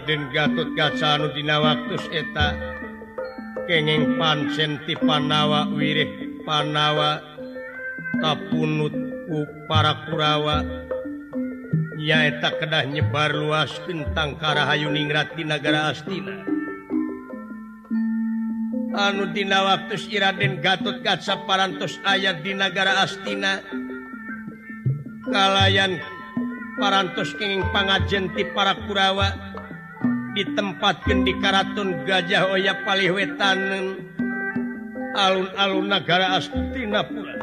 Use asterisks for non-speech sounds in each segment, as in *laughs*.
Raden Gatot Gacanudina waktu eta. Kenging pancen ti Panawa wirih Panawa tapunut ku para Kurawa nyaeta kedah nyebar luas tentang di negara Astina. Anudina waktu Raden Gatot Gaca parantos ayat di negara Astina. Kalayan parantos kenging pangajenti para Kurawa ditempatkan di Karaton Gajah Oya Palihwetanen alun-alun negara Astinapura.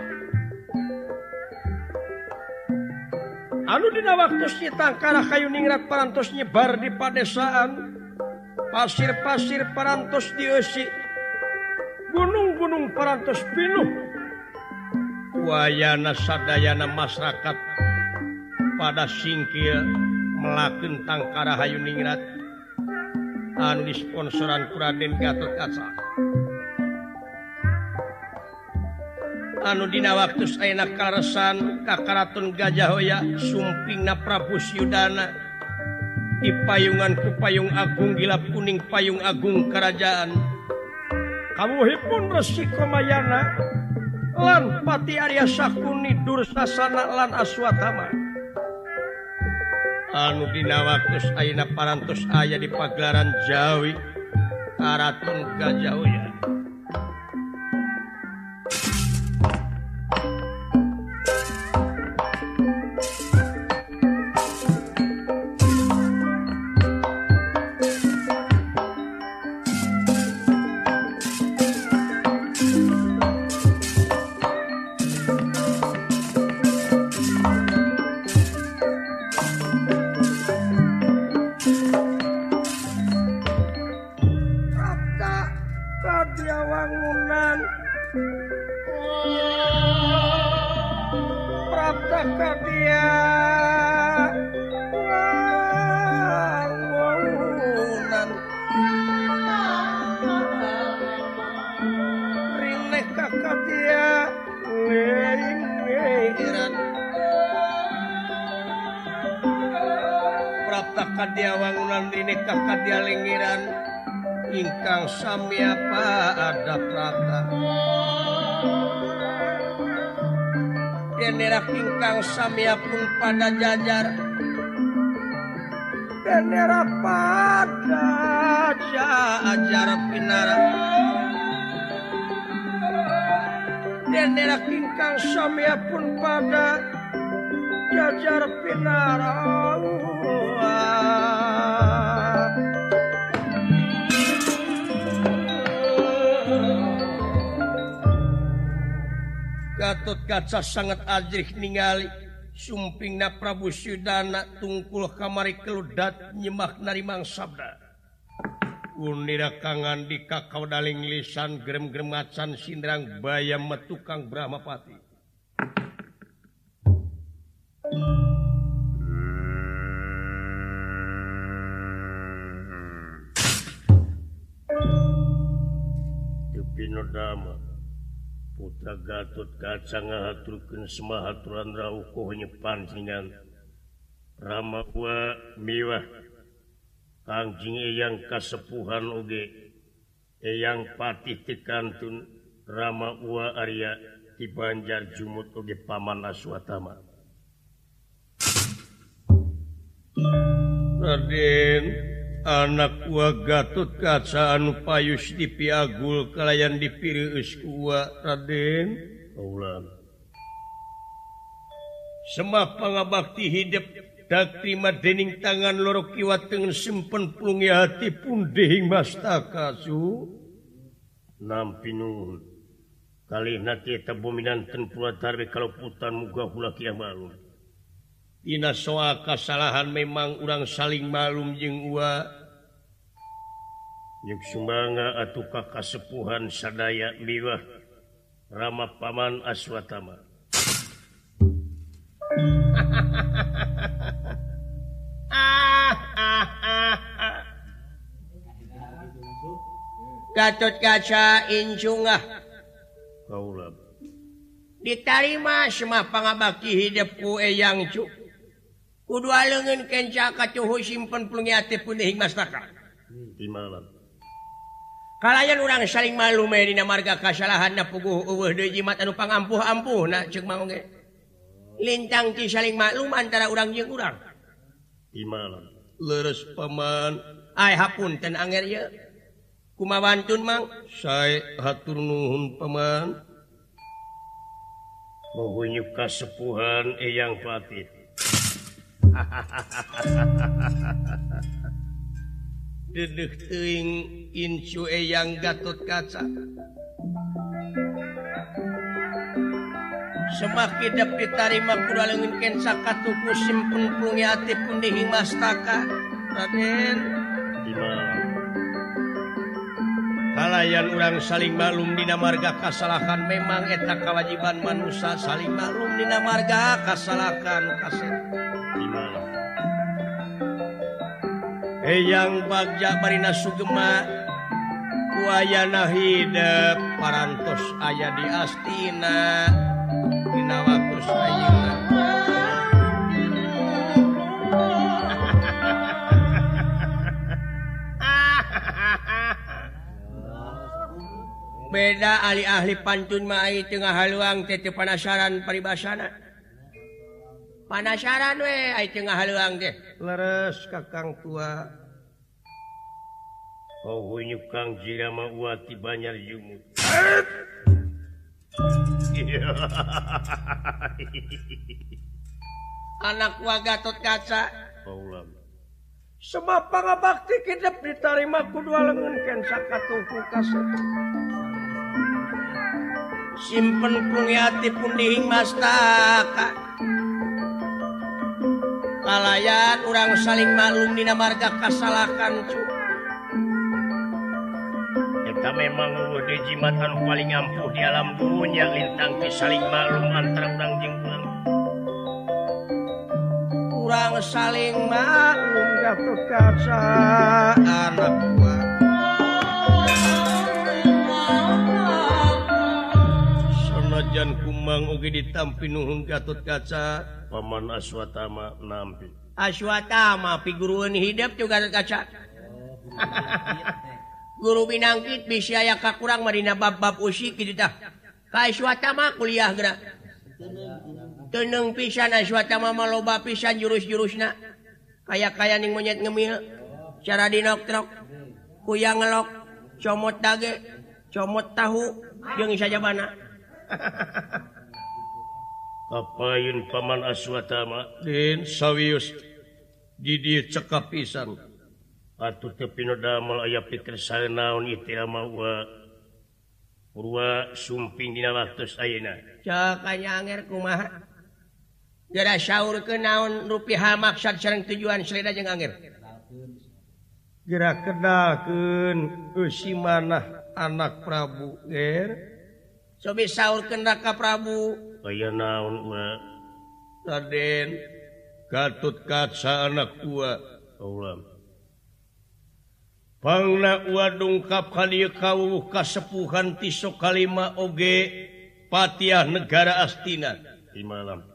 Anu dina waktu Sitangkara Kayuningrat parantos nyebar di padesaan. Pasir-pasir parantos diusi gunung-gunung parantos pinuh. Wayana sadayana masyarakat pada singkil melakukan Tangkara Hayuningrat anu disponsoran Raden Gatot Kaca. Anu dina waktu enak karesan Kakaraton Gajahhoya sumping na Prabu Yudana di payungan ke payung Agung gilap kuning payung Agung kerajaan. Kamuhipun Reikomayana lan Pati Arya Sakuni Dursasana lan Aswatama. anudina waktu Aina parantos ayah di pagelaran Jawi. Karaton Gajah samapun pada jajar. Bendera pada jajar pinara. Bendera kingkang samapun pada jajar pinara. Gatot kaca sangat ajih ningali sumping na Prabu Sudana tungkul kamari keludat nyemak narimang sabda. Unira kangan di kakau daling lisan gerem-geremacan sindrang bayam metukang Brahmapati. Pinodama putra Gatot kacangahaturken semahaturrandrauko Rama Ramawa miwah. Anjing yang kasepuhan oge. Yang patih tekantun Ramawa Arya di Banjar Jumut oge paman Aswatama. Raden. anak wa Gatut kacaan payus di Piagul kelayan dipiriusku Raden. Sema pangabakti hidup tak terima dening tangan loro kiwat dengan simpen pelungi hati pun dehing mastaka su nampi kali nanti tabuminan ten pula tarik kalau putan muga hula kiamalun Ina soa kesalahan memang orang saling malum jeung wa Yukmanga atuh kakasepuhan sadaya miwah Rama paman aswatama. *laughs* Gatot kaca injungah Kaulab Ditarima semua pangabaki hidupku eyang cuk lengen Kencahu simpen pengiati puning kalian orang saling malum di marga kesalahan pangampuh-ampuh nah, lintang ti saling maklum antara orang je kurang leres paman. Ayhapun dan Angger kumawantun Mang. Saya hatur nuhun paman. Mengunyup kasepuhan Eyang eh, Fatih Dedek teing incu eyang gatot kaca. Semaki tarima ditarima kuralengin kensa katuku simpen pungi ati pun himas taka. Raden. Halayan orang saling malum dina marga kasalahan memang eta kewajiban manusia saling malum dina marga kasalahan kaset. heyang Bagja Marina Sugema wayana hidep parantos aya di Astina Dina waktu Ayeuna. *laughs* Beda ahli-ahli pantun mai tengah haluang tete panasaran peribasana panasaran weang deh leres kakang tua. Oh, kang Jiramawati Banyar Jumut. *laughs* Anak wa Gatot kaca. Oh, Semapang bakti kidep ditarima kedua lengan kensa katuhu kaset simpen pun pun dihing mastaka palayan orang saling malum Dina marga kasalahkan kita memang di jimatan paling ampuh di alam dunia lintang ke saling malum antara orang jengkulang kurang saling malum gak anak. Rajan Kumang Uge ditampi Nuhun Gatot kaca. Paman Aswatama nampi. Aswatama figurun hidup juga kaca. *laughs* Guru Binangkit bisa ya kak kurang Marina bab-bab usik tah. Ka Aswatama kuliah gerak Teneng pisan Aswatama maloba pisan jurus-jurusna. Kayak kaya ning monyet ngemil. Cara dinok-trok. Kuyang ngelok. Comot dage. Comot tahu. Yang saja bana. *laughs* Kapayun Paman Aswatama Den sawwius did cekap pisan. Atuh tepinodamel aya pikir saya naon itu mawa Purwa sumping dina waktu ayeuna. Cak anyanger kumaha? Geura saurkeun ke naon rupiah maksad sareng tujuan seleda jeung angger Gerak kedakeun eusi manah anak Prabu Ger coba sauur kendaka Prabu. Oh Ayo naon Raden katut kaca anak tua ulam Pangna ua kali kau kasepuhan tiso kalima oge patiah negara astina. Di malam.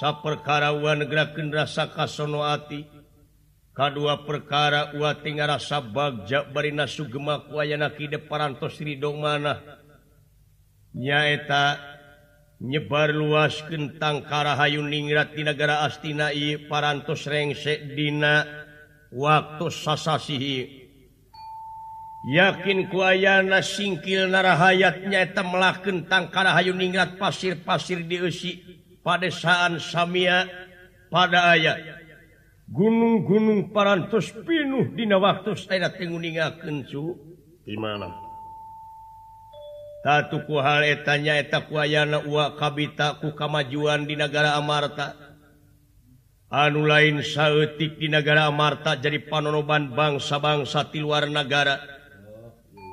Saperkara ua negara kendrasa kasono ati. Kadua perkara ua tinggal rasa bagja barina sugema kuayana kide parantos ridong mana nyaeta nyebar luas kentang Karahayuningrat di negara Astinaib parantos rengsekdina waktu sasasihi. Yakin kuayana singkil narahayat nyaeta melah kentang Karahayuningrat pasir-pasir diusi padasaan Samia pada ayat gunung-gunung parantos pinuh dina waktu saya tenguninga kencu di mana? satuku hal etanya eta wayana uak kabita ku kamajuan di negara Amarta. Anu lain sautik di negara Amarta jadi panonoban bangsa-bangsa di luar negara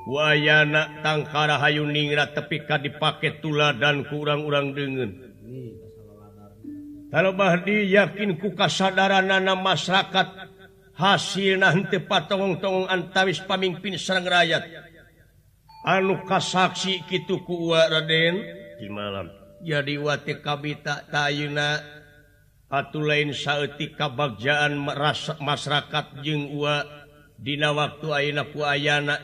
wayana tangkara Hayu Ningrat tepika dipakai tula dan kurang-urang dengan kalau Bahdi yakin ku kasadaran nana masyarakat hasil nanti patongong-tongong antawis pamimpin serang rakyat. anu kasaksi gitu ku Raden. Di malam. Jadi wati kabita tayuna atuh lain sayaeti kabagjaan merasa masyarakat jeung Dina waktu aak kuayana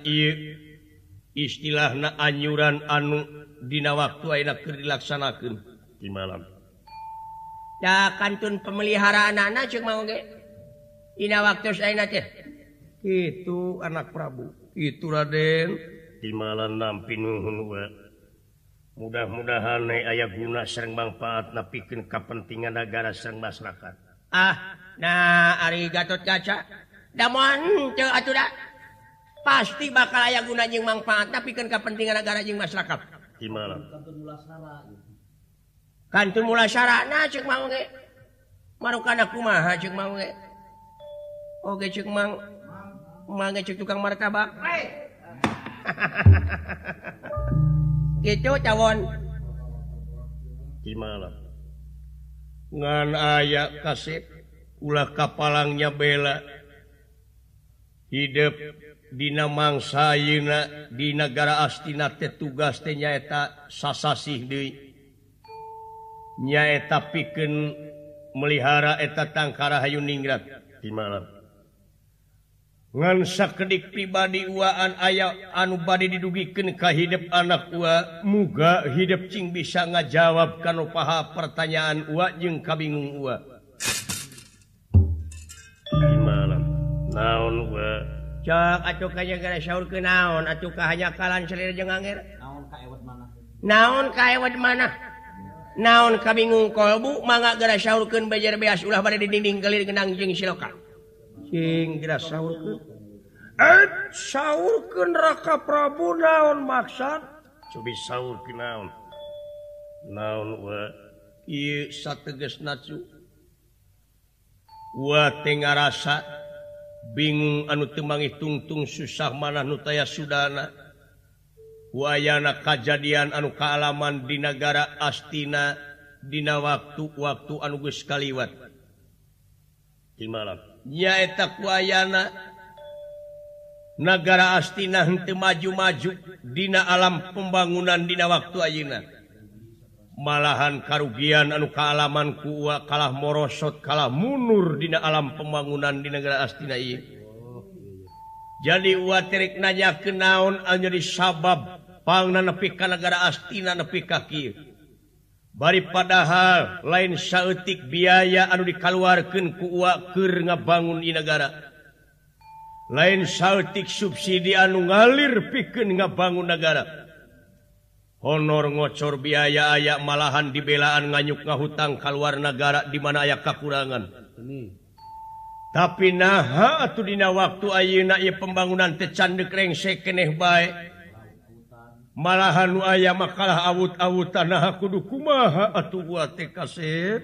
istilah na anyuran anu Dina waktu aak dilaksanakan di malam. Ya kantun pemeliharaan anak mau Dina waktu itu anak Prabu. Itu Raden. malan mudah-mudahan aya guna sering manfaat na pikin kepentingan negara sering masyarakat. Ah nah Ari Gatot Kaca. Pasti bakal aya gunanya manfaat tapi kan kepentingan negara jing masyarakat. Di malam. Kantor mula sarana cek mau nge marukan aku maha cek mau nge oke cek mang. Ge cek tukang martabak. Hey. *laughs* gitu cawon gimana ngan aya kasih ulah kapalangnya bela hidup Dina mangsa Yuna di negara Astina tugas nyaeta sasasih Dewi nyaeta piken melihara eta Tangkara Hayuningrat di malam ngansa kedik pribadi waan aya anu badi didugikan kahidp anak tua muga hidup Cing bisa ngajawab kalau paha pertanyaan uak jeung kabingung uak malam naon ke naon? Hanyakalan naon kawat mana naon kabingung kolbu manga gara syaurkan belajar beas ulah pada dinding kelir genang jeng silokan kucing saurkeun eh, raka Prabu naon maksad? Naon? Naon rasa bingung anu temangi tungtung susah mana nutaya Sudana. Wayana kejadian anu kealaman di negara Astina Dina waktu waktu anuges kaliwat. Di malam. nyaeta kuayana negara astina hente maju-maju dina alam pembangunan dina waktu ayeuna. Malahan karugian anu kealaman ku kalah morosot kalah munur dina alam pembangunan di negara astina ieu. Jadi wa terik nanya kenaon anu jadi sabab pangna nepi ka negara astina nepi ka kieu. bari padahal lain syaetik biaya anu dikaluarkan kuwaker ngabangun di negara. Lain syaetik subsidi anu ngalir piken ngabangun negara. Honor ngocor biaya aya malahan dibelaan nganyuk ngahutang keluar negara di mana aya kekurangan ini tapi naha atuh dina waktu ayeuna pembangunan tecandek rengsek keneh baik malahan aya makalah awut-awut tanah kudu kumaha atuh wa kasep.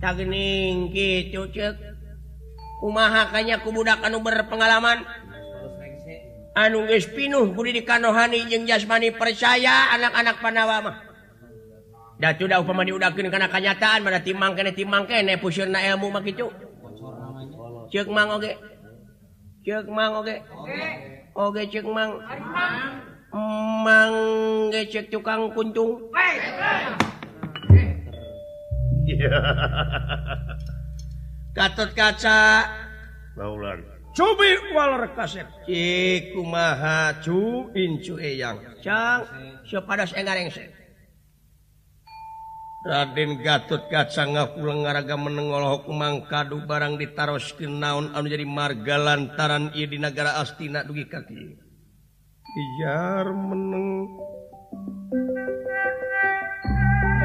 Tagening kitu ceuk. kumaha kanya kubudak anu berpengalaman anu geus pinuh budi dikanohani jeung jasmani percaya anak-anak panawa mah da tuda upama diudakeun kana kanyataan mah timang kene timang kene pusieurna ilmu mah kitu cek mang oge okay. Cek mang oge. Oge. cek Oge mang. Mang ge cek tukang kuntung Gatot kaca. Baulan. Cubi waler kasep. Cik kumaha cu incu eyang. Cang, Sepadas engareng sih. Raden Gatot Gacanga Pulenggaraga menengolhok mangkadu barang ditaroskin naon anu jadi marga lantaran ia di negara Astina dugi kaki. Ijar meneng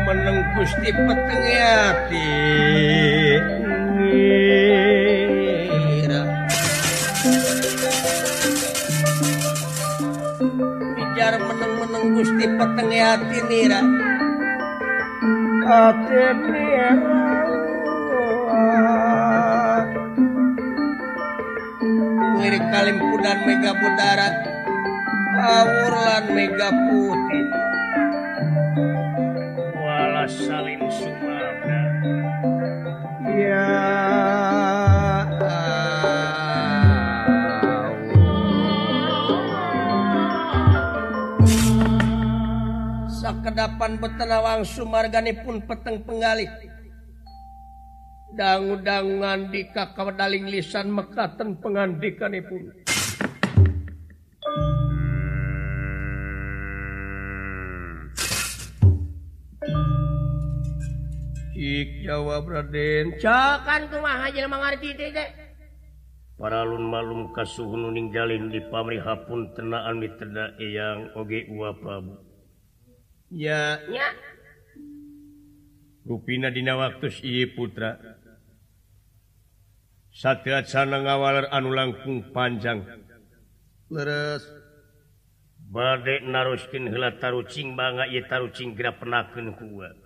meneng Gusti Petengiati. Ijar meneng-meneng Gusti Petengiati nira. lirik Kalimpunan Mega Budarat Awurlan Mega Putih. Wala salin Sumabda Ya. yeah. hadapan betenawang Sumargani pun peteng penggali dangu-dangan di kakawadaling lisan mekaten pengandikan pun. Cik jawab Raden. Cokan hajil jelema mangarti Para lun malum kasuhun nuning jalin di pamrihapun tenaan mitra eyang oge uwa ya. Ruvinadina waktu I putra. Satya Cana ngawaler anu langkung panjang. Leres. Badek naruskin hela tarucing bangga ye tarucing gerak penakan kuat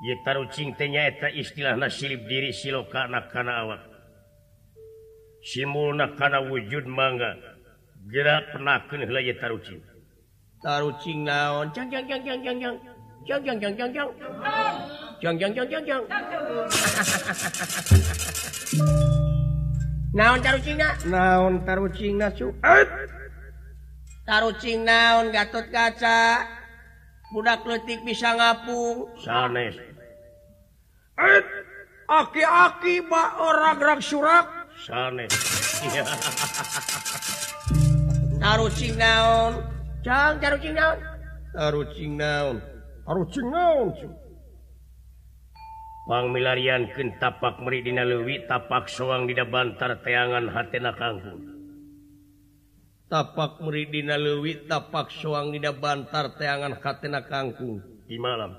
ye tarucing tenyaeta istilah nasilib diri siloka kana awak. Simul kana wujud mangga. Gerak penakan hela ye tarucing. tarucing *laughs* naon naon tarucing naon tarucing tarucing naon gatot kaca? Budak letik bisa ngapung. Sanes. Aki-aki bak orang gerak surak. Sanes tarucing naon? milarian tapak Meridina Lewi tapak soang di Bantar teangan hatna kangkung. tapak Meridina Lewi tapak soang di Bantar teangan hatna kangkung di malam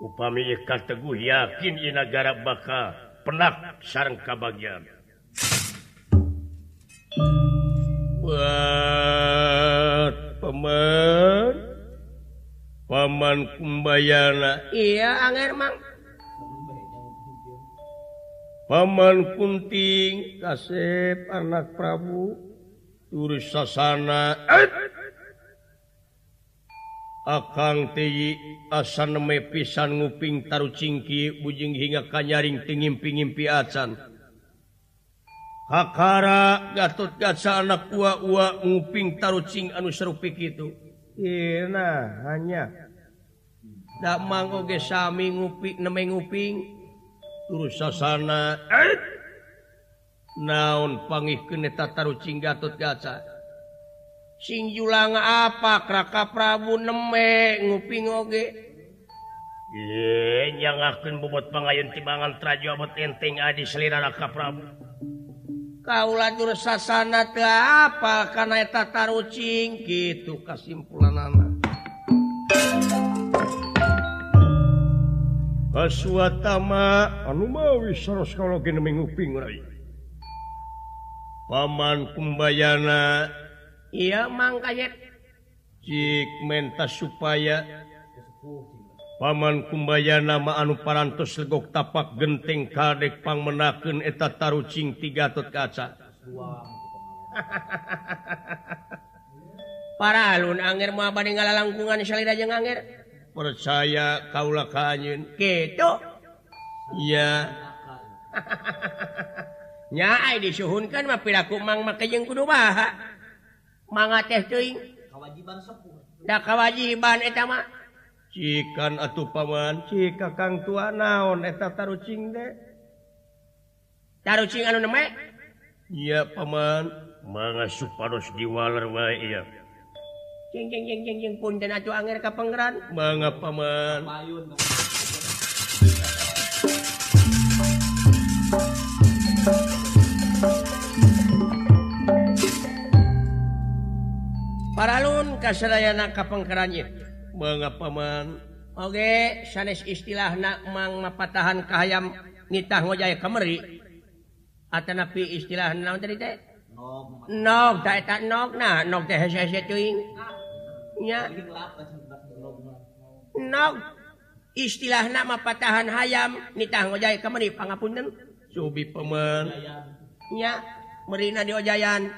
upami ikat teguh yakin di negara baka penak sarang kabagian buat pemen. Paman Kumbayana. Iya Angermang Paman Kunting Kasep anak Prabu turis sasana. Akang tiyi asan pisan nguping taruh cingki bujing hingga kanyaring tingimpi-impi acan Kakara Gatot Gaca anak ua-ua nguping tarucing anu serupik itu. Ina hanya. Dak mangko ge sami nguping neme nguping. Turus sasana. Eh! Naon pangihkeun eta tarucing Gatot Gaca. Sing julang apa Kraka Prabu neme nguping oge. Ye, nyangakeun bobot pengayun timbangan trajo abot enteng adi selera Raka Prabu. kaulatur sasana kaulajurana apa eta tarucing kitu kesimpulan anak Aswatama anu mawi saros kalau gini menguping rai. Paman kumbayana. Iya mang kayet Cik menta supaya. Paman kumbayana nama anu parantos legok tapak genteng kadek pang menaken eta tarucing tiga tot kaca. *laughs* Para alun anger mau badai ngalalangkungan salira jeung anger percaya kaula kanyeun kitu iya *laughs* nya ai disuhunkeun mah piraku mang make jeung kudu baha. Mangga teh teuing. Kawajiban sepuh. Da kawajiban eta mah. cikan atau paman ci kakang tua naon eta tarucing deh. Tarucing anu nama iya paman. Mangga supados diwaler wae iya. Jeng jeng jeng jeng jeng pun dan atuh anger ka pangeran mangga paman. Paralun kasadayana ka pangkeran ieu mengapaman? Oke sanes istilah nakang mapatahan kayam nitah ngojaya kemeri atau napi istilah naon tadi teh? Nok tak tak nok na nok teh hese hese cuing. Nya? Nok istilah nama patahan hayam nitah ngojaya kemeri pangapunten. Subi pemen nya? Merina diojayan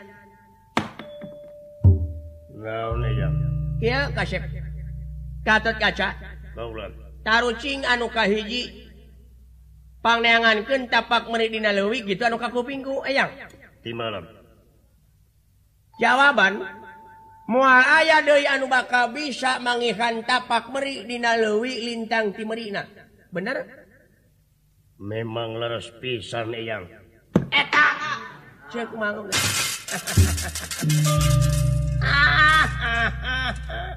naon ya ya kasep. Gatot kaca. Tarucing anukah hiji panneangan ke tapak meridina lewi gitu anuka kupingku ayam di malam. Jawaban mual aya doi anu bakal bisa mangihan tapak meridina lewi lintang timerina bener? Memang leres pisan yang eta! Cek mangun ah ah ah ah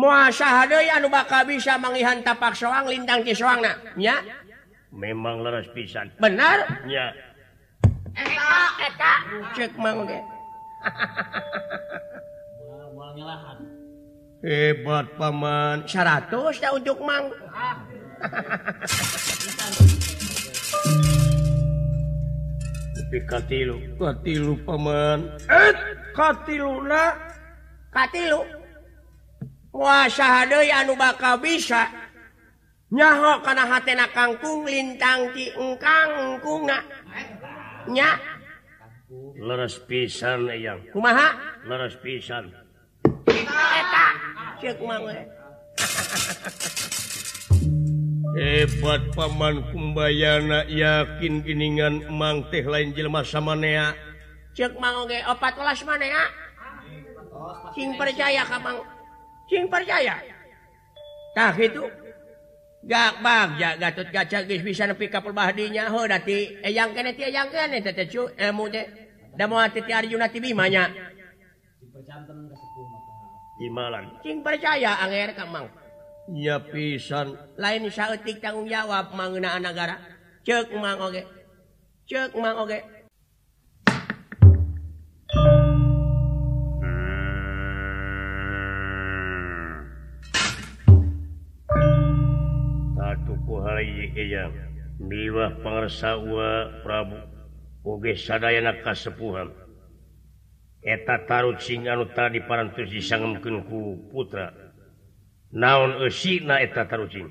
muasaha bakal bisa mengihan tapak soang lintang di soang ya memang leres pisan. Benar? Ya eta eta. Cek mang ge hebat paman. 100 ya untuk mang. Katilu. Katilu paman. Eh katilu katilu. Anu bakal bisa. Nyaho karena hatna kangkung lintang kangkungnya leres pisan yang kumaha? Leres pisan. *laughs* Hebat paman kumbayana yakin giningan emang teh lain jelma sama nea cek mau opat kelas mana ya sing percaya kamang percayatah itu gak bagja Gatot kaca bisa nepi kapal bahdinya oh dati eyang kene ti eyang kene tete cu eh, ilmu teh. Da mau titi Arjuna tibi manya Imalan cing percaya anger kamang nya pisan. Lain saeutik tanggung jawab mangeunaan nagara. ceuk mang oge. Ceuk mang oge. miwah pengersawa Prabu. Oge sadana kasepuhan. Eta taruh sing anu tadi parantus disangemkenku putra. Naon eusina eta taruh sing?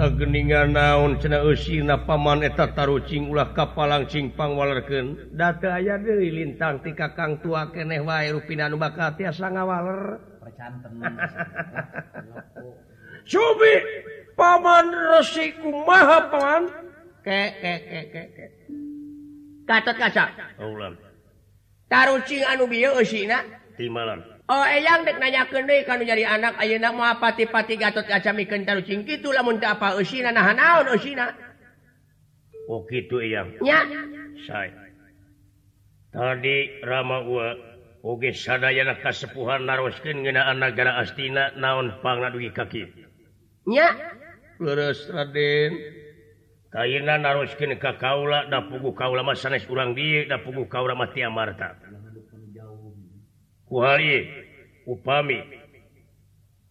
Tageningan naon cenah eusina paman eta tarucing ulah kapalang pangwalerkeun. Da data aya deui lintang ti kakang tua keneh wae rupina nu bakal tiasa ngawaler. Subi paman Resiku maha paman ke ke ke ke ke. Katot kaca. Ulam. Tarucing anu bieu eusina. Timalan. Oh eyang dek nanyakeun deui kanu jadi anak ayeuna moal pati-pati Gatot kaca mikeun tarucing kitu lamun teu apa eusina nah naon eusina. Oh kitu eyang. Nya. say Tadi Rama gua Oge sadayana kasepuhan naroskeun ngeunaan nagara astina naon pangna dugi ka kaki. Nya. Leres Raden. Kayena naroskeun ka kaula da pugu kaula mah sanes urang dieu da pugu kaula mah ti amarta. Kuhali upami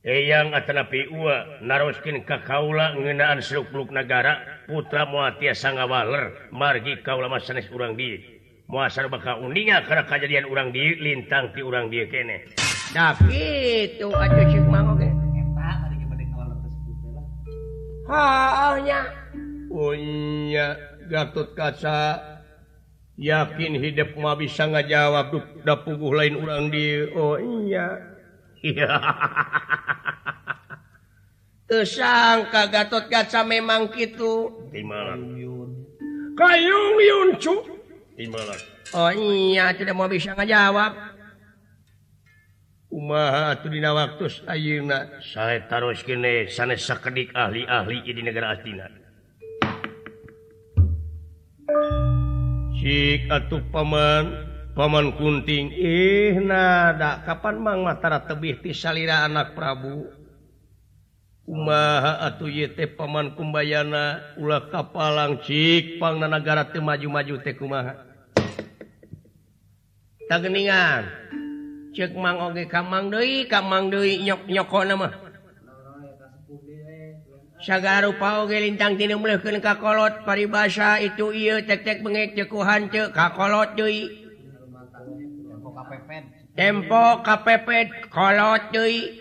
Eyang atanapi ua naroskeun ka kaula ngeunaan seluk-beluk nagara putra moal tiasa ngawaler margi kaula mah sanes urang dieu. muasar bakal undingan karena kejadian orang di lintang di orang dia kene itu aja sih mau ke Hanya punya Gatot Kaca yakin hidup mah bisa ngajawab da puguh lain orang di oh iya *laughs* tersangka Gatot Kaca memang gitu. Di mana? Kayung Yuncu. Oh iya tidak mau bisa ngajawab. Umahdina waktu Auna saya taruh kene sanes sekedik ahli-ahli di negara Atina Syik atuh paman paman kunting. Ina nada. Kapan mang Matara tebih ti salira anak Prabu? Umaha atuh yete paman kumbayana ulah kapalang cik pangnanagara teu maju-maju teh kumaha. Tageningan. Ceuk mang oge kamang deui, kamang deui nyok-nyokona mah. Sagarupa oge lintang tina ka kolot paribasa itu ieu tek-tek bengek ku hanteu ka kolot deui. Tempo kapepet kolot deui.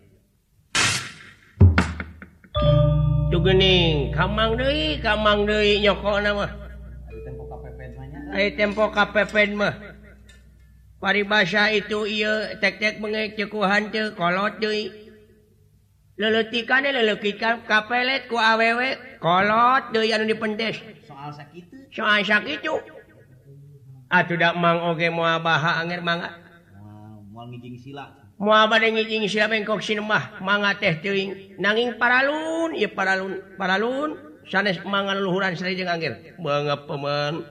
jugening kamang Dei kamang Dei nyoko nama tempo KPP mah paribasa itu ia tek-tek menge cekuhan kolot Dei leletikan e, lelekikan kapelet ku awewe kolot Dei anu dipentes soal sakit soal sakit cu atuh dak mang oge moal baha anger mangat moal ngijing sila. muaing siapengkok sinemah manga teh teing nanging paralun ia paralun paralun. Sanes mangan luhuran Sri jeung angin banget pemen.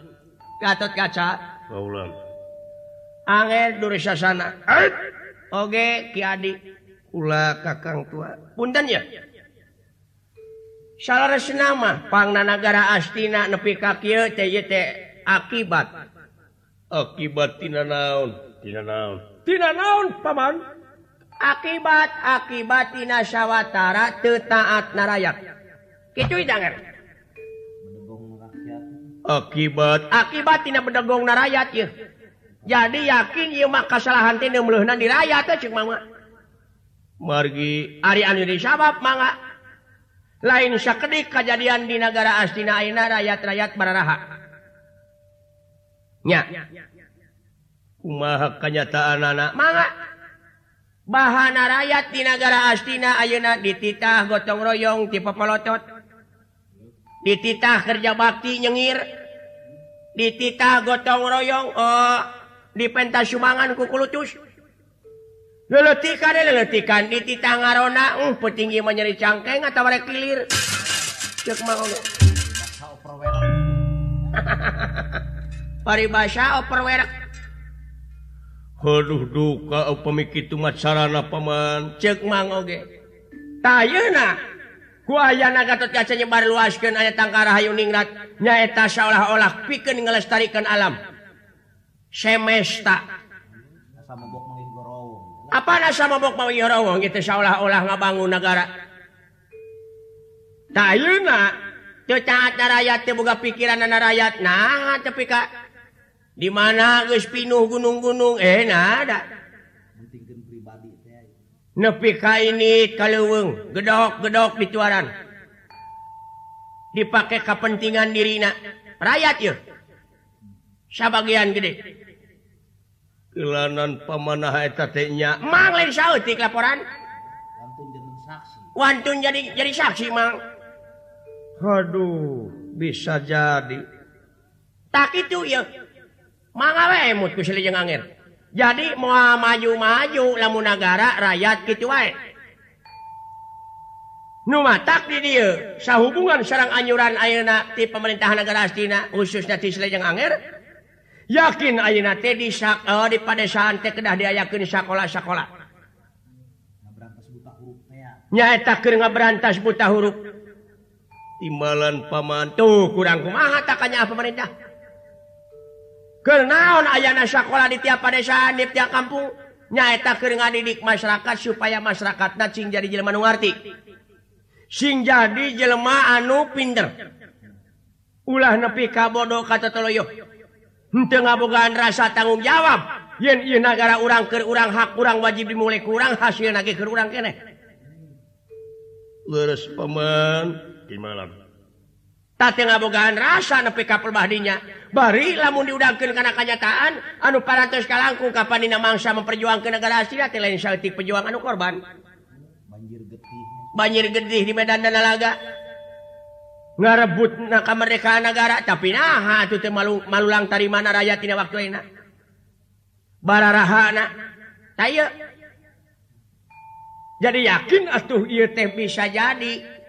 Gatot kaca baulan angel duri sasana. Oge ki adi ula kakang tua. Punten ya salah resna pangna pangnanagara astina nepi ka kieu teh teh akibat. Akibat tina naon? Tina naon? Tina naon paman? akibat akibat Inawatara tetaat narayat akibat akibat. Tidak bedegong narayat ya jadi yakin y maka kesalahan di rakyat margi. Syabab manga lain sakedik kejadian di negara astina rakyat rakyat bararaha. Nya. Kumaha kenyataan anak? Manga bahana rakyat di negara Astina Ayeuna dititah gotong royong tipe pelotot dititah kerja bakti nyengir. Dititah gotong royong oh, di pentas Sumangan kukulutus leletikan eh, leletikan. Dititah ngarona uh, petinggi menyeri cangkeng atau mereka kilir. Cek mau. *laughs* Paribasa operwerek Haduh duka upami kitu mah sarana paman cek Tayeuna ku Guayana Gatot Kaca nyebar luaskeun aya tangkara hayu ningrat nyaeta seolah-olah pikeun ngelestarikan alam. Semesta. Apa sama mabok mawi gorowong gitu seolah-olah ngabangun negara. Tayeuna teu caat rakyat teu boga rakyat. Nah, tapi ka di mana guys pinuh gunung-gunung? Enak eh, nepi ka ini kaleweng gedok-gedok di cuaran dipakai kepentingan dirina rakyat yuk sebagian gede. Kelanan pemanah eta teh nya. Mang lain sautik laporan. Wantun jadi jadi saksi mang. Aduh bisa jadi. Tak itu ya jadi mau maju-maju lamunagara rakyat gitu sah hubungan serang anyuran Auna di pemerintahan negara Astina khususnya dilejeng Anger yakin Auna di oh, di padaan kedah dia yakin sekolah-sekolah nyaeta nggak berantas buta huruf. Timbalan pamantu kurang kumaha taknya pemerintah. kenaon ayana sekolah di tiap padaan di tiap kampung? Nyaeta keringan didik masyarakat supaya masyarakat nacing jadi Jelma nungarti sing jadi Jelma anu pinter ulah nepi kabodo kata toloyo henteu ngabogaan rasa tanggung jawab. Yen ieu nagara urang keur urang hak urang wajib dimulai kurang hasil nage keur urang keneh leres paman. Gimana ngabogaan rasa PK permahdinya. Bari lamun diudangkan karena kenyataan anu para kalangkung kapanina mangsa memperjuangkan negara Asia lain saltik pejuang anu korban. Banjir gedih di Medan dan Alaga ngarebut na kemerdekaan negara tapi nah itu malu malulang tari mana rakyat tidak waktu enak bararaha saya jadi yakin atuh iya teh bisa jadi.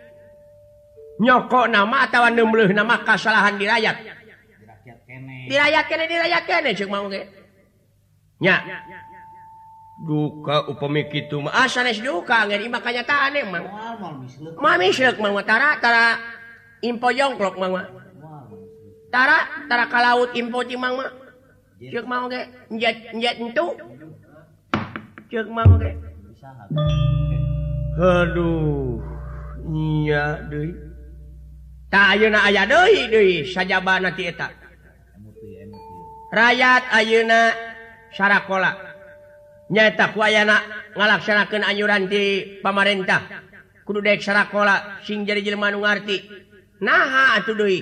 nyokok nama atau nemluh nama kesalahan di rakyat? Di rakyat kene. Di rakyat kene cek mau nya. Duka upami kitu mah. Ah, Asanes duka ngeri mah kanyataan emang mah mislek mah. Tara tara impo jongklok mah. Tara tara kalaut impo timang mah. Cek mau ge? Njet njet entu cek mau ge? Aduh nya deui. Ayeuna aya deui deui. Sajabana ti eta. Rakyat Ayeuna Sarakola nyata wayana ngalaksanakeun anyuran ti pamarentah. Kudu Dek Sarakola sing jadi jelema nu ngarti. Naha atuh deui.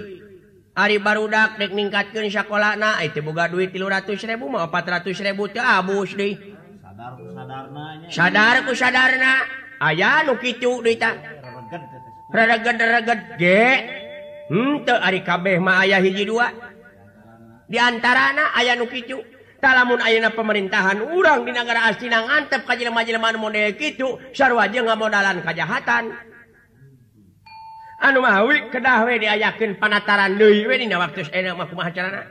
Ari barudak dek ningkatkeun sakolana nah itu boga duit 300 ribu mau 400 ribu teu abus deui. Sadarku sadarna aya nu kitu duit rada gede gede ari kabeh aya hiji dua. Diantara anak aya nukicu talamun ayeuna pemerintahan urang di negara jelema-jelema kajman model kitu sarua jeung ngamodalan kajahatan. Anu mah we kedah we diayakeun panataran deui we dina waktu eneu mah kumaha carana?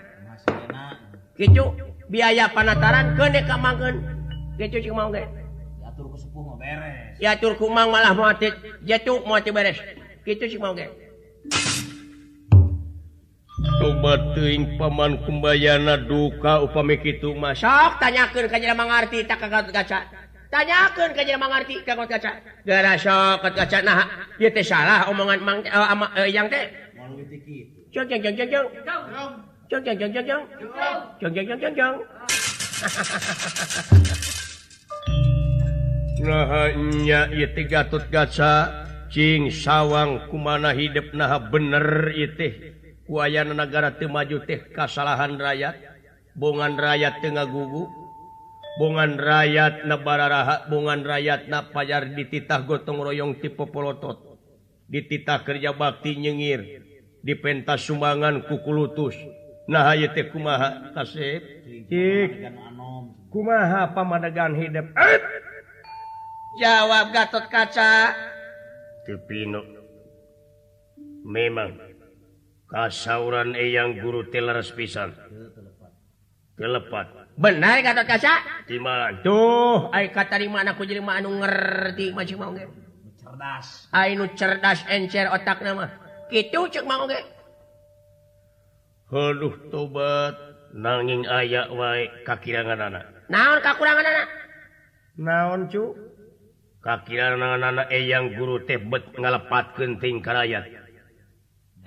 Kitu biaya panataran kene kamangen gitu cuma mau diatur ku sepuh mah beres. Diatur ku kumang malah mau jatuh mau beres. Gitu sih mau gitu Tuing paman kumbayana duka upami itu masok tanyakan kaj mengerti tak kaca. Tanyakan kaj mengerti kakot kaca. Gara sokot kaca nah dia teh salah omongan mang uh, ama, uh, yang teh. Jong jong jong jong jong. Jong jong jong jong jong. Jong jong jong jong jong. *laughs* Nah nya ieu teh gatot Gaca, cing sawang kumana hidup nah bener ieu teh. wayana negara temaju teh kasalahan rakyat bongan rakyat tengah gugu bongan rakyat nebara raha bongan rakyat na payar dititah gotong royong tipe polotot dititah kerja bakti nyengir di pentas sumbangan kuku lutus nah ayo teh kumaha kasep cik kumaha pamadegan hidup? Jawab gatot kaca. Tepino memang. kasuran eyang guru teleres pisan. Kelepat. Benar kata kaca? Di mana tuh ay kata di mana aku jadi anu ngerti macam mau ge cerdas. Ay nu cerdas encer otak nama. Gitu cek mau ge aduh tobat. Nanging ayak wae kakirangan anak. Naon kakurangan anak? Naon cu? Kakirangan anak eyang guru tebet ngalepat kenting karayat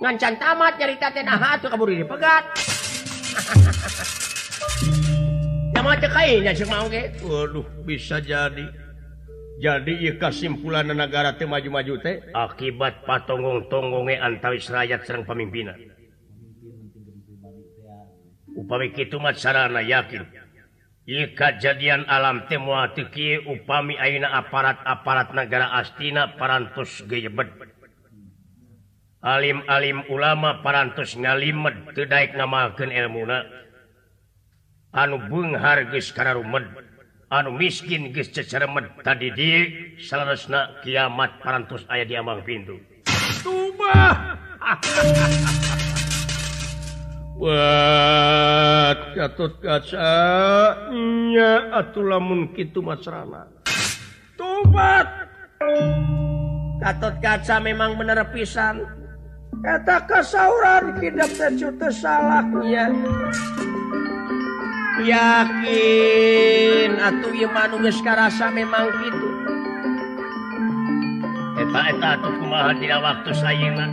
ngancan tamat nyarita teh hmm. atuh kabur ini pegat. *laughs* Nama cekainya cek mau ge waduh bisa jadi. Jadi ieu kasimpulan negara teh maju-maju teh. Akibat patonggong-tonggonge antawis rakyat sareng pemimpinan. upami kitu mah sarana yakin. Ieu kajadian alam teh moal teu upami ayeuna aparat-aparat negara astina parantos gejebet. alim-alim ulama parantos ngalimet kedaik namaken elmuna anu Bung harges karena rumed anu miskin gemed tadi di selesna kiamat paras ayah diambang pintu. *laughs* Buat katut kacanya lamun mungkin macrana tobat katut kaca memang bener pisan. eta kesauran hidup salah salahnya yakin. Atuh iman geus karasa memang gitu. Eta eta atuh kumaha dina waktu sayangna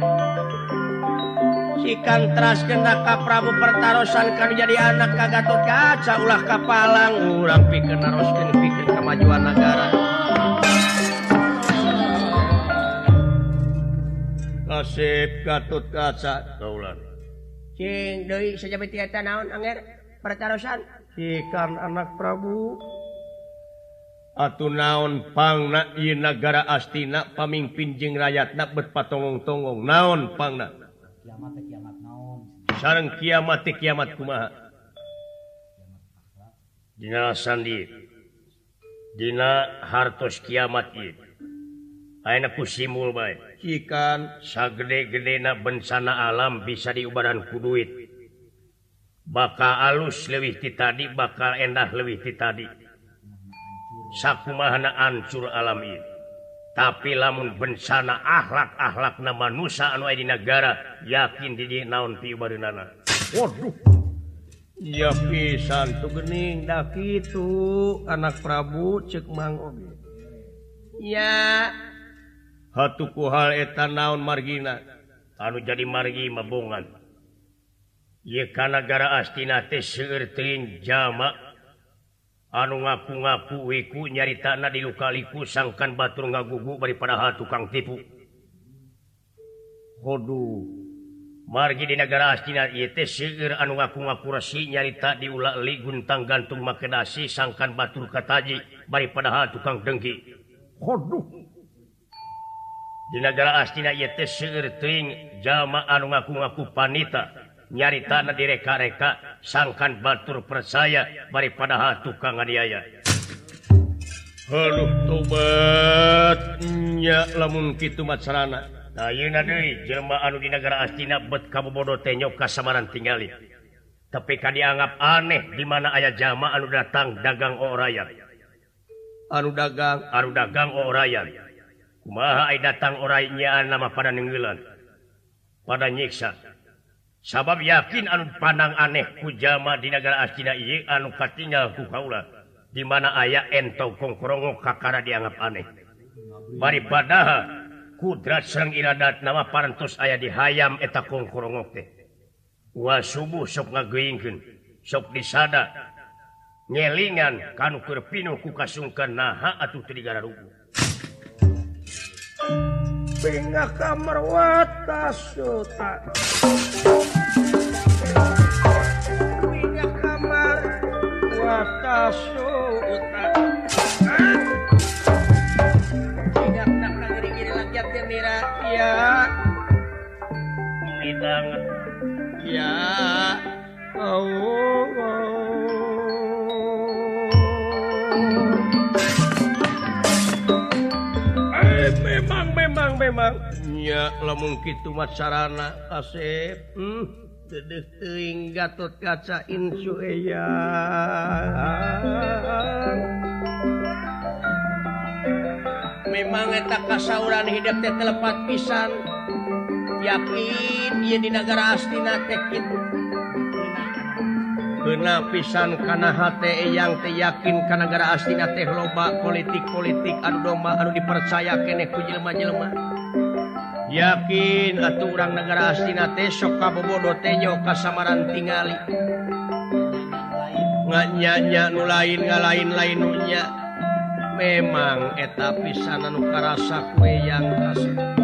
Ikan Kang kena ka Prabu pertarosan kan jadi anak ka Gatot Kaca ulah kapalang urang pikeun naroskeun pikeun kemajuan negara Kasep Gatot kaca naon pertarusan ikan anak Prabu. Atuh naonpangna negara astina pamimpin jeng bet berpatongong-tongong. Naon pangna? Sarang kiamat kiamat kumaha? Dina Sandi. Dina hartos kiamat ieu. Aina ku simul baik ikan sagede-gedena bencana alam bisa diubadanku duit. Bakal alus lebih ti tadi bakal endah lebih ti tadi. Sakumahana ancur alam tapi lamun bencana akhlak-akhlak nama nusa anu di negara yakin di naon ti waduh. Ya pisan tuh gening dak itu anak Prabu cek mang ya hatuku hal etan naon margina. Anu jadi margi mabongan ye kanagara astinate seerting jamak anu ngaku-ngaku wiku nyari tanah di lukaliku sangkan batur ngagugu daripada padahal tukang tipu. Hodu margi di negara astina ieu teh seueur anu ngaku-ngaku resi nyarita diulak-li guntang gantung makedasi sangkan batur kataji daripada padahal tukang dengki. hodu. Di negara astina jamaah ngaku-ngaku panita nyari tanah direka-reka sangkan batur percaya daripada hatu kanganiaya tobat tobatnya lamun gitu macarana anu di negara astina bet kabubodo tenyo kasamaran tinggali. Tapi kan dianggap aneh di mana ayah jamaah anu datang dagang oraya anu dagang? Anu dagang oraya Maai datang orangnya nama pada nenggelan pada nyiksa. Sabab yakin anu pandang aneh kujama di negara astina iye anu katingal ku kaula di mana aya ento kongkrongo kakara dianggap aneh. Bari padaha kudrat sareng iradat nama parantos aya di hayam eta kongkrongo teh. Wa subuh sok ngageingkeun sok disada. Ngelingan kanu keur pinuh ku kasungkan naha atuh teu digararuguh pinggah kamar watas sultan pinggah kamar watas sultan tidak tak kagri gini yang ya. memang memangnya lamun gitumat sarana asep. Hmm, gatot kaca insu memang eta kasauran hidup teh telepat pisan. Yakin dia di negara astina teh kitu. kena pisan karena eyang yang yakin karena astina teh loba politik-politik anu domba anu dipercaya kene kujilma-jelma yakin atau orang negara astina teh sok kabobodo tenyo kasamaran tingali nganyanya nu lain nga lain nu nya memang eta pisan anu karasa kue yang kasih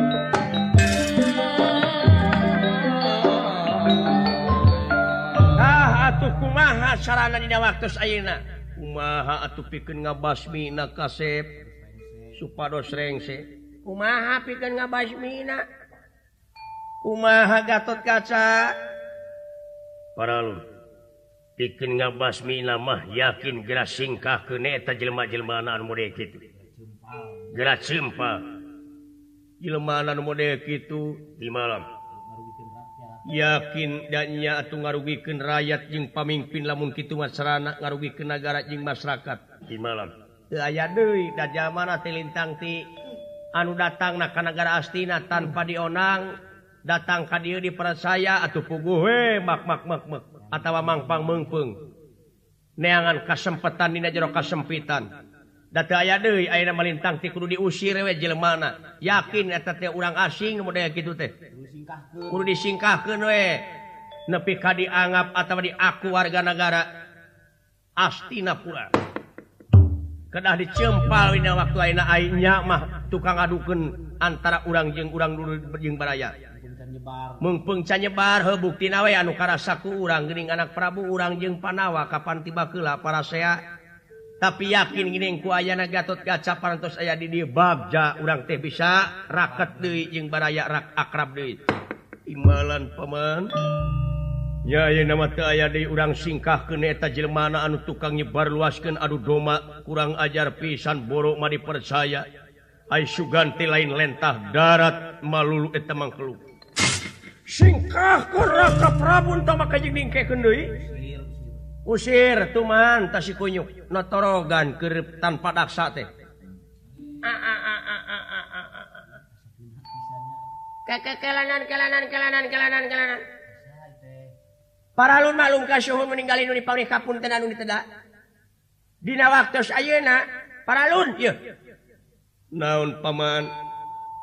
kumaha sarana dina waktu ayeuna kumaha atuh pikeun ngabasmina kasep supados rengse kumaha pikeun ngabasmina kumaha gatot kaca para lu pikeun ngabasmina mah yakin geura singkah keun eta jelema-jelmanaan model kitu. Geura cempa jelema anu model kitu. Di malam. yakin dannya atau ngarugikan rakyat jeung pamimpin lamun Kituman Serana ngarugikan negara Jing masyarakat. Di malam. Aya Dewi dan tilintang ti anu datang na negara Astina tanpa dionang datang ka dia dipercaya atau pugu atau mangpang mengpeng. Neangan kesempatan Dina jero kasempitan. data aya deui ayeuna malintang ti kudu diusir we jelema yakin eta teh urang asing nu model kitu teh. Kudu disingkahkeun we. Nepi ka dianggap atawa diaku warga negara astina pula. Kedah dicempal dina waktu ayeuna aing nya mah tukang ngadukeun antara urang jeung urang dulu jeung baraya. Mengpengca canyebar he buktina we anu karasa ku urang. Geuning anak Prabu urang jeung Panawa kapan tiba keula para sea tapi yakin giningku ayana Gatot kaca parantos aya di dia babja urang teh bisa raket deui jeung baraya rak akrab deui. Imbalan paman nya ayeuna mah teu aya deui urang singkahkeun eta jelema anu tukang nyebar luaskeun adu doma kurang ajar pisan borok mah dipercaya. Ai suganti lain lentah darat malulu eta mangkeluk singkah ku raka prabun tamaka jeung ningkekeun deui? usir tuman tasi kunyuk notorogan kerep tanpa daksa teh. Kekelanan kelanan kelanan kelanan kelanan para lun maklum kasyuhun meninggalin nuni pamrih kapun tenan nuni teda dina waktu ayeuna para lun ieu. Naon paman?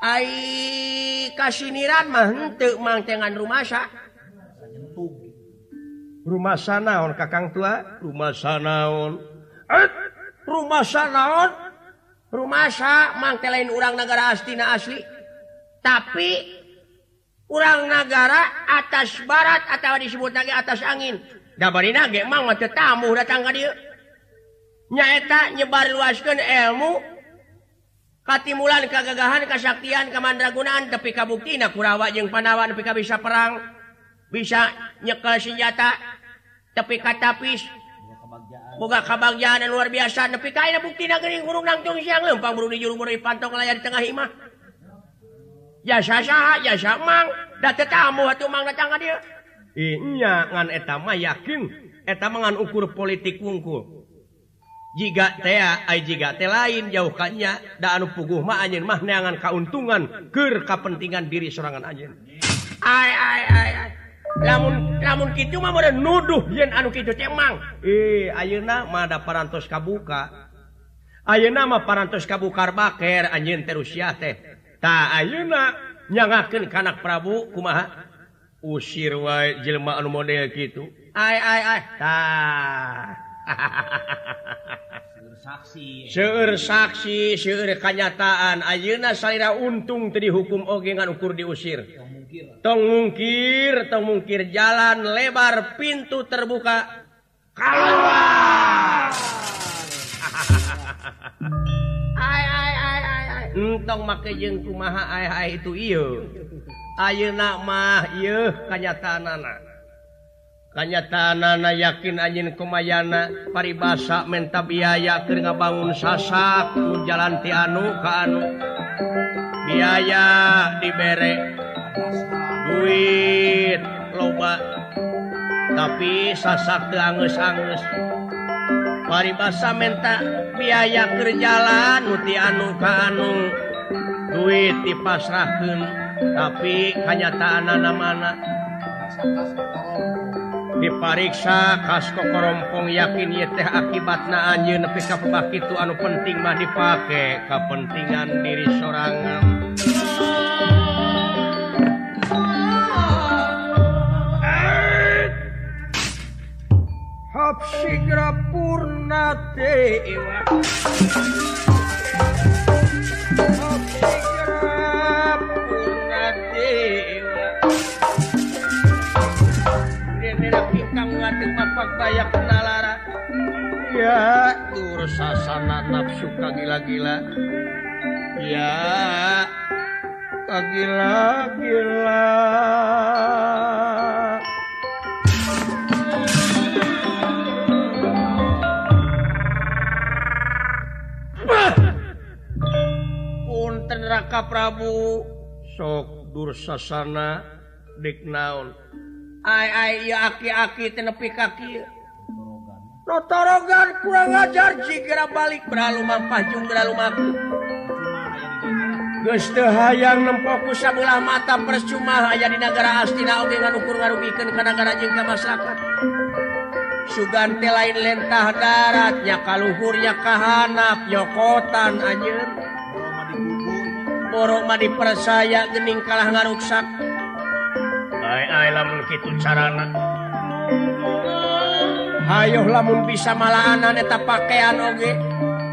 Ai kasiniran mah henteu mang tengan rumah sa. rumah sanaon kakang tua? Rumah sanaon. Eh, rumah sanaon? Rumah sa mangte lain urang negara astina asli. Tapi urang negara atas barat atau disebut lagi atas angin. Dabari nage mang mah tamu datang ka dieu. Nyaeta nyebar luaskeun ilmu katimulan kegagahan kesaktian kemandragunaan tapi kabuktina kurawa jeung panawa nepi ka bisa perang. Bisa nyekel senjata. tepi katapis Boga kabagjaan dan luar biasa nepi kaya bukti negeri gurung nangtung siang lempang buru di juru muri pantong layar di tengah imah. Jasa saha, jasa mang, da tamu atuh mang datang ka dia. Iya, ngan eta mah yakin eta mah ngan ukur politik wungkul. Jiga teh ai jiga teh lain jauh kanya da anu puguh mah anjeun mah neangan kauntungan keur kapentingan diri sorangan anjeun. Ai ai ai ai. lamun lamun gitu mah meureun nuduh yen anu gitu cemang eh ayeuna mah ada parantos kabuka. Ayeuna mah parantos kabukar baker anjeun terus ya teh. Ta ayeuna nyangakeun kanak prabu kumaha? Usir wae jelema anu model gitu ai ai ai. Ta saksi. Seueur saksi seueur kanyataan ayeuna salira untung tadi hukum oge ngan ukur diusir. tongungkir tongungkir jalan lebar pintu terbuka. Keluar! Tong make jeung kumaha ai ai itu ieu? Ayeuna mah ieu kanyatanana. Kanyatanana yakin anjeun kumayana paribasa menta biaya keur ngabangun sasak jalan ti anu ka anu. Biaya dibere duit loba. Tapi sasak angus-angus paribasa menta biaya kerjalan muti anu kanu duit dipasrahkan tapi kenyataan anak mana dipariksa kasko korompong yakin ye teh akibat na anjir nepi kabak itu anu penting mah dipakai kepentingan diri sorangan. Kap Sigrapurnatewa purna dewa. Denera pingkang ngating papak bayak nalara. Ya dursasana nafsu kagila-gila Ya kagila-gila neraka Prabu. Sok dursasana dek naon? Kaki. Notorogan kurang ajar. Jika balik beralumang pajung teu Gustahaang nempoku sebelah mata percuma aya di negara Astina Oge nganukur ngarugikan negara jengka masyarakat. Sugante lain lentah daratnya kaluhurnya kahanap yokotan anjir boroma dipercaya gening kalah ngaruksak. Carana. Hayo lamun bisa malaananeta pakaian oge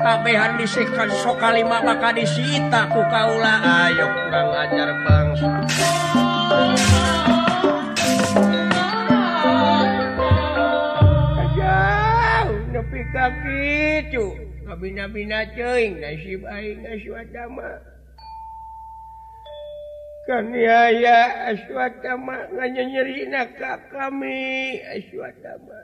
kabehan disikan sokalima maka disita ku kaula. Ayo kurang ajar bangsa nepi kaki kabina-bina ceing nasib aing nasib adama. Kaniaya aswatanya nyeri nakak kami aswatama.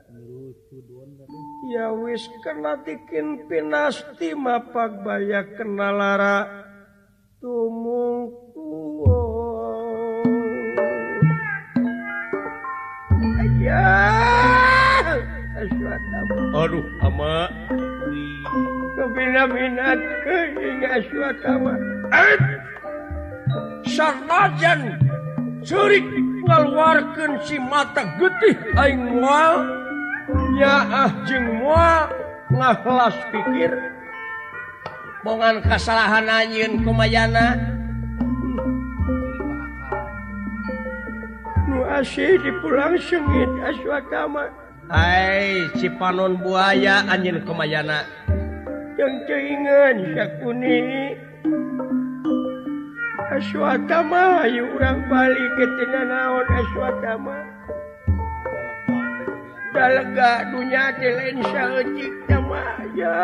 Ya wis kena tikin pinasti mapak baya kena lara. Tumungku oh. Ya aswatama. Aduh ama. Kebina minat keingat aswatama. Aduh. sarnajan curi ngaluarkan si mata getih aing mual. Nyaah jeng mual ngahlas pikir. Bongan kesalahan anjin kumayana nu asih dipulang sengit aswatama Hai Cipanon buaya anjin kumayana yang keinginan sakuni aswatama ayu urang balik ketina naon eh, aswatama dalega dunya lain saeutik nama ya.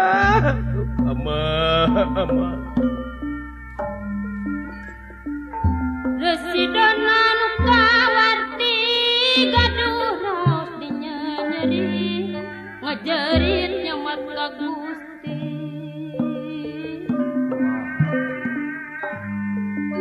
Ama ama Resi dona nu kawarti gaduh rok dinyanyeri ngajarin nyamat lagu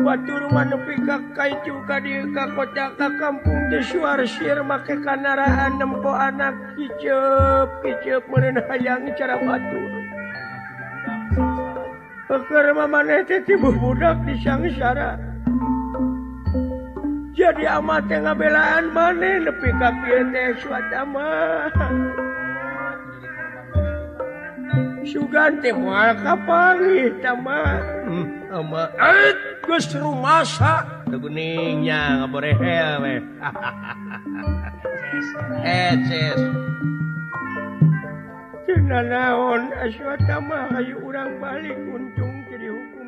Batur manepi kakai juga di kota ka kampung di Suarsir make kanaraan nempo anak hijab hijab meureun hayang cara batur. Keur mamaneh teh tibu budak di sangsara. Jadi amat teh ngabelaan maneh nepi ka kieu teh suata mah. Sugan teh moal ka pangih tamah. Hmm. justru masa? Beningnya nggak boleh hewe eces *laughs* Cina naon aswata mah ayu urang balik untung jadi hukum